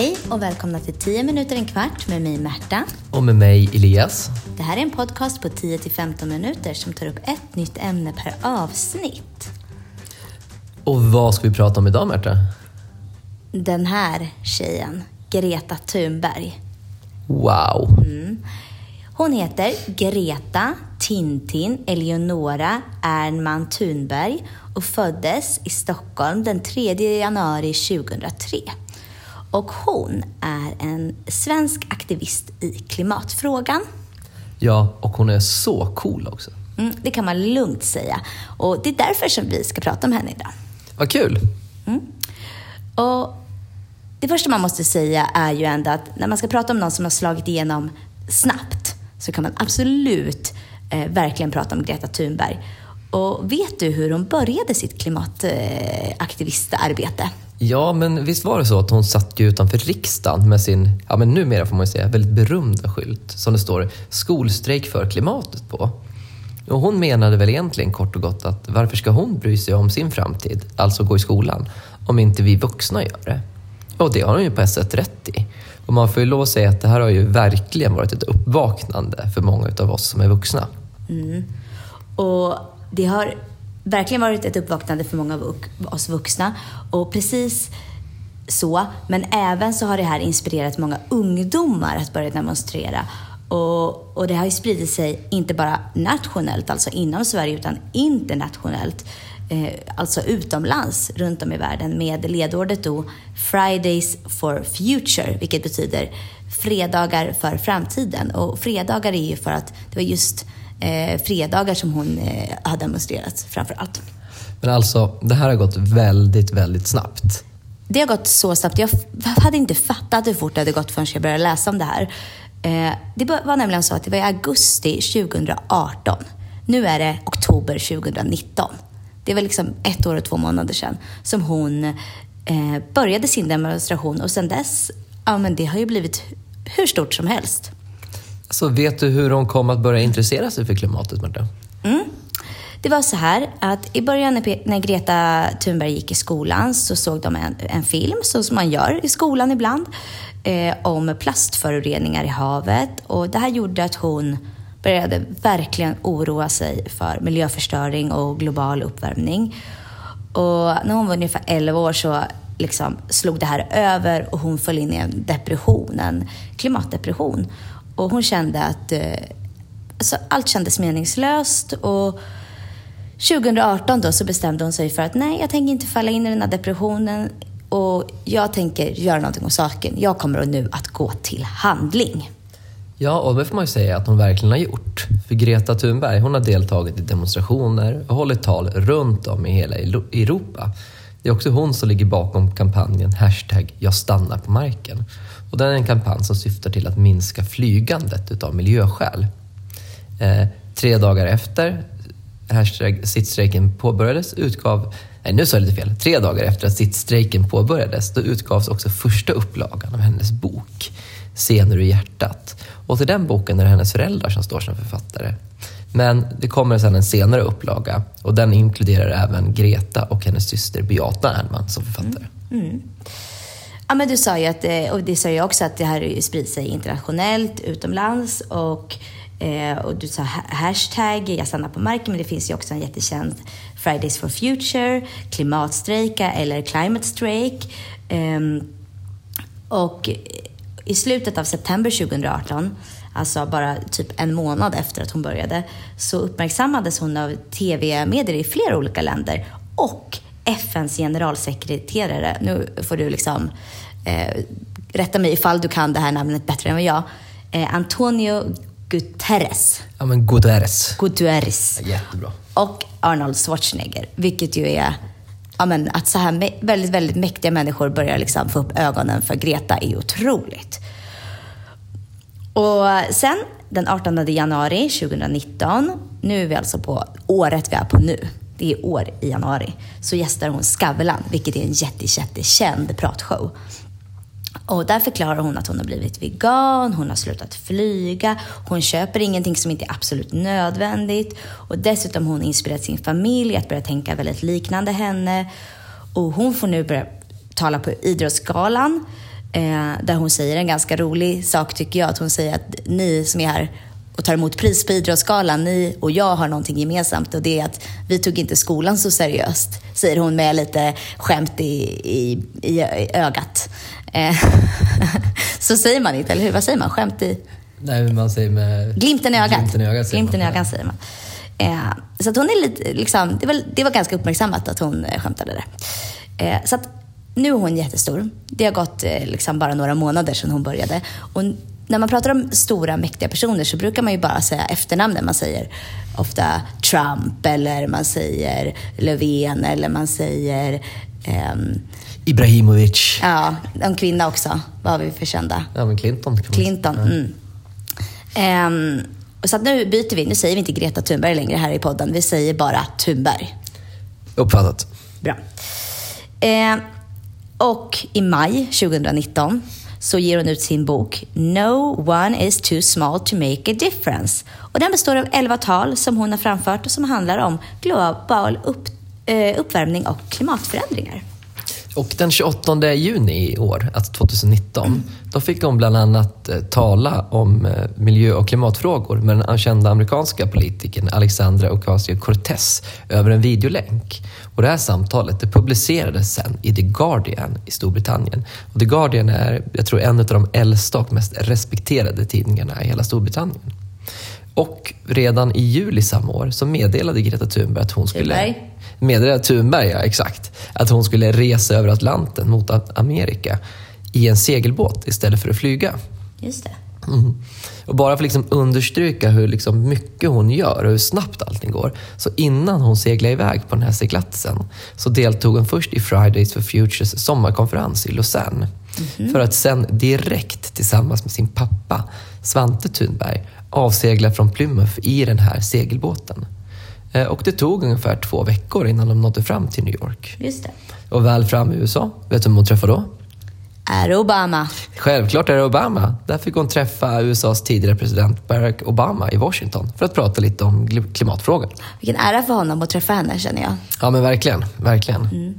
Hej och välkomna till 10 minuter en kvart med mig Märta. Och med mig Elias. Det här är en podcast på 10-15 minuter som tar upp ett nytt ämne per avsnitt. Och vad ska vi prata om idag Märta? Den här tjejen, Greta Thunberg. Wow. Hon heter Greta Tintin Eleonora Ernman Thunberg och föddes i Stockholm den 3 januari 2003. Och hon är en svensk aktivist i klimatfrågan. Ja, och hon är så cool också. Mm, det kan man lugnt säga. Och det är därför som vi ska prata om henne idag. Vad kul. Och det första man måste säga är ju ändå att när man ska prata om någon som har slagit igenom snabbt så kan man absolut eh, verkligen prata om Greta Thunberg. Och vet du hur hon började sitt klimataktivistarbete? Ja, men visst var det så att hon satt ju utanför riksdagen med sin, ja men numera får man ju säga, väldigt berömda skylt som det står skolstrejk för klimatet på. Och hon menade väl egentligen kort och gott att varför ska hon bry sig om sin framtid, alltså gå i skolan, om inte vi vuxna gör det? Och det har hon ju på ett sätt rätt i. Och man får ju lov att säga att det här har ju verkligen varit ett uppvaknande för många av oss som är vuxna. Mm. Och det har verkligen varit ett uppvaknande för många av oss vuxna. Och precis så, men även så har det här inspirerat många ungdomar att börja demonstrera. Och, och det har ju spridit sig inte bara nationellt, alltså inom Sverige, utan internationellt. Eh, alltså utomlands, runt om i världen med ledordet då Fridays for Future, vilket betyder fredagar för framtiden. Och fredagar är ju för att det var just eh, fredagar som hon eh, har demonstrerat framför allt. Men alltså, det här har gått väldigt, väldigt snabbt. Det har gått så snabbt. Jag hade inte fattat hur fort det hade gått förrän jag började läsa om det här. Eh, det var nämligen så att det var i augusti 2018. Nu är det oktober 2019. Det var liksom ett år och två månader sedan som hon eh, började sin demonstration och sedan dess, ja men det har ju blivit hur stort som helst. Så vet du hur hon kom att börja intressera sig för klimatet, Marta? Mm. Det var så här att i början när, när Greta Thunberg gick i skolan så såg de en, en film, så som man gör i skolan ibland, eh, om plastföroreningar i havet. Och det här gjorde att hon började verkligen oroa sig för miljöförstöring och global uppvärmning. Och när hon var ungefär 11 år så liksom slog det här över och hon föll in i en depression, en klimatdepression. Och hon kände att eh, alltså, allt kändes meningslöst och 2018 då så bestämde hon sig för att nej, jag tänker inte falla in i den här depressionen och jag tänker göra någonting åt saken. Jag kommer nu att gå till handling. Ja, och det får man ju säga att hon verkligen har gjort. För Greta Thunberg, hon har deltagit i demonstrationer och hållit tal runt om i hela Europa. Det är också hon som ligger bakom kampanjen hashtag jag stannar på marken. Och den är en kampanj som syftar till att minska flygandet utav miljöskäl. Eh, tre dagar efter hashtag sittstrejken påbörjades utgav, nej nu sa jag lite fel, tre dagar efter att sittstrejken påbörjades då utgavs också första upplagan av hennes bok Scener ur hjärtat. Och till den boken är det hennes föräldrar som står som författare. Men det kommer sen en senare upplaga och den inkluderar även Greta och hennes syster Beata Ernman som författare. Mm. Mm. Ja, men du sa ju att, eh, och det sa jag också, att det här sprider sig internationellt, utomlands och, eh, och du sa hashtag jag stannar på marken, men det finns ju också en jättekänd Fridays for Future, klimatstrejka eller climate strike. Ehm, och i slutet av september 2018, alltså bara typ en månad efter att hon började, så uppmärksammades hon av tv-medier i flera olika länder och FNs generalsekreterare, nu får du liksom eh, rätta mig ifall du kan det här namnet bättre än vad jag, eh, Antonio Guterres. Ja men Guterres. Guterres Jättebra. och Arnold Schwarzenegger, vilket ju är ja, men att så här väldigt, väldigt mäktiga människor börjar liksom få upp ögonen för Greta är otroligt. Och sen den 18 januari 2019, nu är vi alltså på året vi är på nu, det är år i januari, så gästar hon Skavlan, vilket är en jätte, jättekänd pratshow. Och där förklarar hon att hon har blivit vegan, hon har slutat flyga, hon köper ingenting som inte är absolut nödvändigt. Och dessutom har hon inspirerat sin familj att börja tänka väldigt liknande henne. Och hon får nu börja tala på Idrottsgalan Eh, där hon säger en ganska rolig sak tycker jag. Att hon säger att ni som är här och tar emot pris på Idrottsgalan, ni och jag har någonting gemensamt och det är att vi tog inte skolan så seriöst, säger hon med lite skämt i, i, i ögat. Eh, så säger man inte, eller hur? Vad säger man? Skämt i... Nej, men man säger med... Glimten i ögat. Glimten i ögat, säger Glimten i man. ögat säger man. Eh, så att hon är lite, liksom, det, var, det var ganska uppmärksammat att hon eh, skämtade där. Eh, så att nu är hon jättestor. Det har gått eh, liksom bara några månader sedan hon började. Och när man pratar om stora mäktiga personer så brukar man ju bara säga efternamnen. Man säger ofta Trump eller man säger Löfven eller man säger ehm, Ibrahimovic. Ja, en kvinna också. Vad har vi för kända? Ja, men Clinton. Clinton. säga. Mm. Ehm, och så nu byter vi. Nu säger vi inte Greta Thunberg längre här i podden. Vi säger bara Thunberg. Uppfattat. Bra. Ehm, och i maj 2019 så ger hon ut sin bok No one is too small to make a difference. Och den består av 11 tal som hon har framfört och som handlar om global upp, eh, uppvärmning och klimatförändringar. Och den 28 juni i år, alltså 2019, då fick hon bland annat eh, tala om eh, miljö och klimatfrågor med den kända amerikanska politikern Alexandra Ocasio-Cortez över en videolänk. Och det här samtalet det publicerades sen i The Guardian i Storbritannien. Och The Guardian är, jag tror, en av de äldsta och mest respekterade tidningarna i hela Storbritannien. Och redan i juli samma år så meddelade Greta Thunberg att hon skulle... Thunberg. Meddelade Thunberg, ja exakt. Att hon skulle resa över Atlanten mot Amerika i en segelbåt istället för att flyga. Just det. Mm. Och bara för att liksom understryka hur liksom mycket hon gör och hur snabbt allting går. Så innan hon seglade iväg på den här seglatsen så deltog hon först i Fridays for Futures sommarkonferens i Lausanne. För att sen direkt tillsammans med sin pappa Svante Thunberg avsegla från Plymouth i den här segelbåten. Eh, Och det tog ungefär två veckor innan de nådde fram till New York. Just det. Och väl fram i USA, vet du vem hon träffade då? Är Obama. Självklart är det Obama. Där fick hon träffa USAs tidigare president Barack Obama i Washington för att prata lite om klimatfrågan. Vilken ära för honom att träffa henne känner jag. Ja men verkligen, verkligen.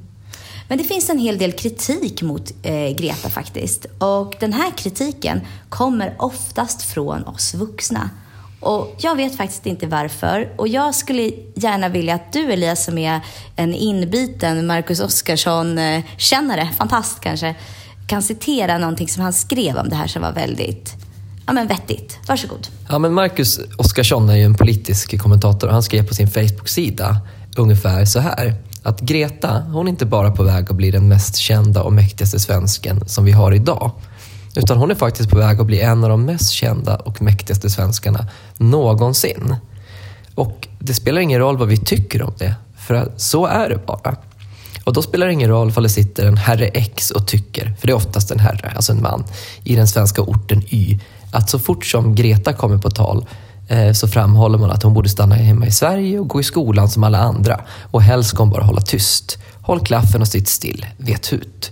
Men det finns en hel del kritik mot eh, Greta faktiskt. Och den här kritiken kommer oftast från oss vuxna. Och jag vet faktiskt inte varför. Och jag skulle gärna vilja att du Elias som är en inbiten Marcus Oskarsson-kännare, fantast kanske, kan citera någonting som han skrev om det här som var väldigt ja, men vettigt. Varsågod. Ja, men Marcus Oskarsson är ju en politisk kommentator och han skrev på sin Facebook-sida ungefär så här. Att Greta, hon är inte bara på väg att bli den mest kända och mäktigaste svensken som vi har idag. Utan hon är faktiskt på väg att bli en av de mest kända och mäktigaste svenskarna någonsin. Och det spelar ingen roll vad vi tycker om det, för så är det bara. Och då spelar det ingen roll om det sitter en herre X och tycker, för det är oftast en herre, alltså en man, i den svenska orten Y, att så fort som Greta kommer på tal eh, så framhåller man att hon borde stanna hemma i Sverige och gå i skolan som alla andra. Och helst ska hon bara hålla tyst. Håll klaffen och sitt still, vet hut.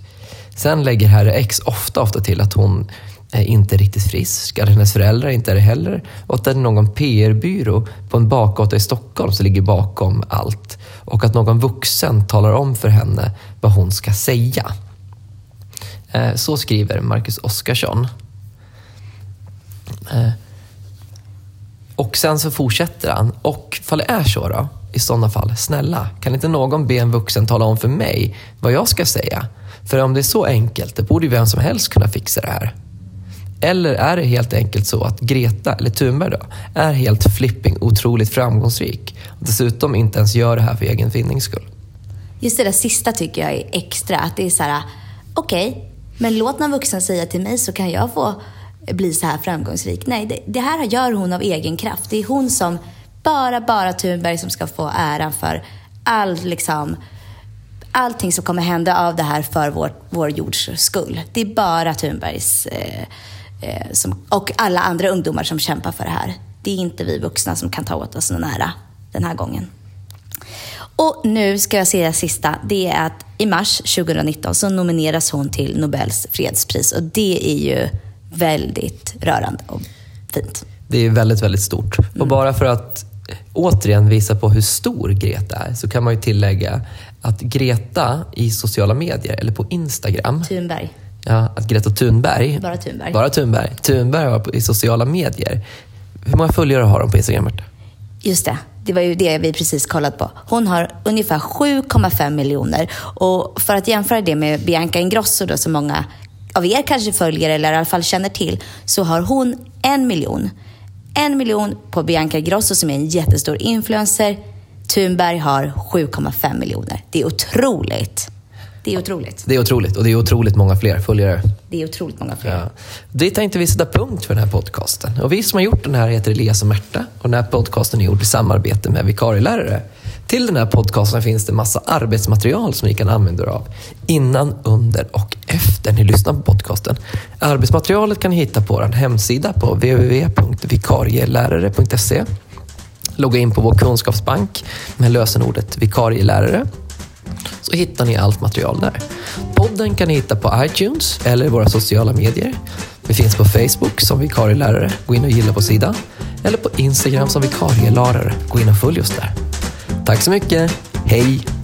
Sen lägger herre X ofta, ofta till att hon är inte riktigt frisk, att hennes föräldrar inte är det heller och att det är någon PR-byrå på en bakgata i Stockholm som ligger bakom allt och att någon vuxen talar om för henne vad hon ska säga. Eh, så skriver Marcus Oskarsson. Eh, och sen så fortsätter han. Och fall det är så då, i sådana fall, snälla, kan inte någon be en vuxen tala om för mig vad jag ska säga? För om det är så enkelt, då borde ju vem som helst kunna fixa det här. Eller är det helt enkelt så att Greta, eller Thunberg då, är helt flipping otroligt framgångsrik och dessutom inte ens gör det här för egen vinnings skull? Just det där sista tycker jag är extra. Att det är så här, okej, men låt någon vuxen säga till mig så kan jag få bli så här framgångsrik. Nej, det, det här gör hon av egen kraft. Det är hon som, bara, bara Thunberg som ska få äran för all, liksom, allting som kommer hända av det här för vår, vår jords skull. Det är bara Thunbergs eh, eh, som, och alla andra ungdomar som kämpar för det här. Det är inte vi vuxna som kan ta åt oss någon ära den här gången. Och nu ska jag säga sista. Det är att i mars 2019 så nomineras hon till Nobels fredspris och det är ju väldigt rörande och fint. Det är väldigt, väldigt stort. Och bara för att återigen visa på hur stor Greta är så kan man ju tillägga att Greta i sociala medier, eller på Instagram, Thunberg. Ja, att Greta Thunberg... Bara Thunberg. Bara Thunberg. Thunberg har på, i sociala medier. Hur många följare har hon på Instagram, Märta? Just det. Det var ju det vi precis kollat på. Hon har ungefär 7,5 miljoner. Och för att jämföra det med Bianca Ingrosso då, som många av er kanske följer eller i alla fall känner till, så har hon en miljon. En miljon på Bianca Ingrosso som är en jättestor influencer. Thunberg har 7,5 miljoner. Det är otroligt. Det är otroligt. Det är otroligt och det är otroligt många fler följare. Det är otroligt många fler. Ja. Det tänkte vi sätta punkt för den här podcasten. Och vi som har gjort den här heter Elias och Märta och den här podcasten är gjord i samarbete med vikarielärare. Till den här podcasten finns det massa arbetsmaterial som ni kan använda er av innan, under och där ni lyssnar på podcasten. Arbetsmaterialet kan ni hitta på vår hemsida på www.vikarielärare.se. Logga in på vår kunskapsbank med lösenordet vikarielärare så hittar ni allt material där. Podden kan ni hitta på iTunes eller våra sociala medier. Vi finns på Facebook som vikarielärare. Gå in och gilla på sidan. Eller på Instagram som vikarielärare. Gå in och följ oss där. Tack så mycket. Hej!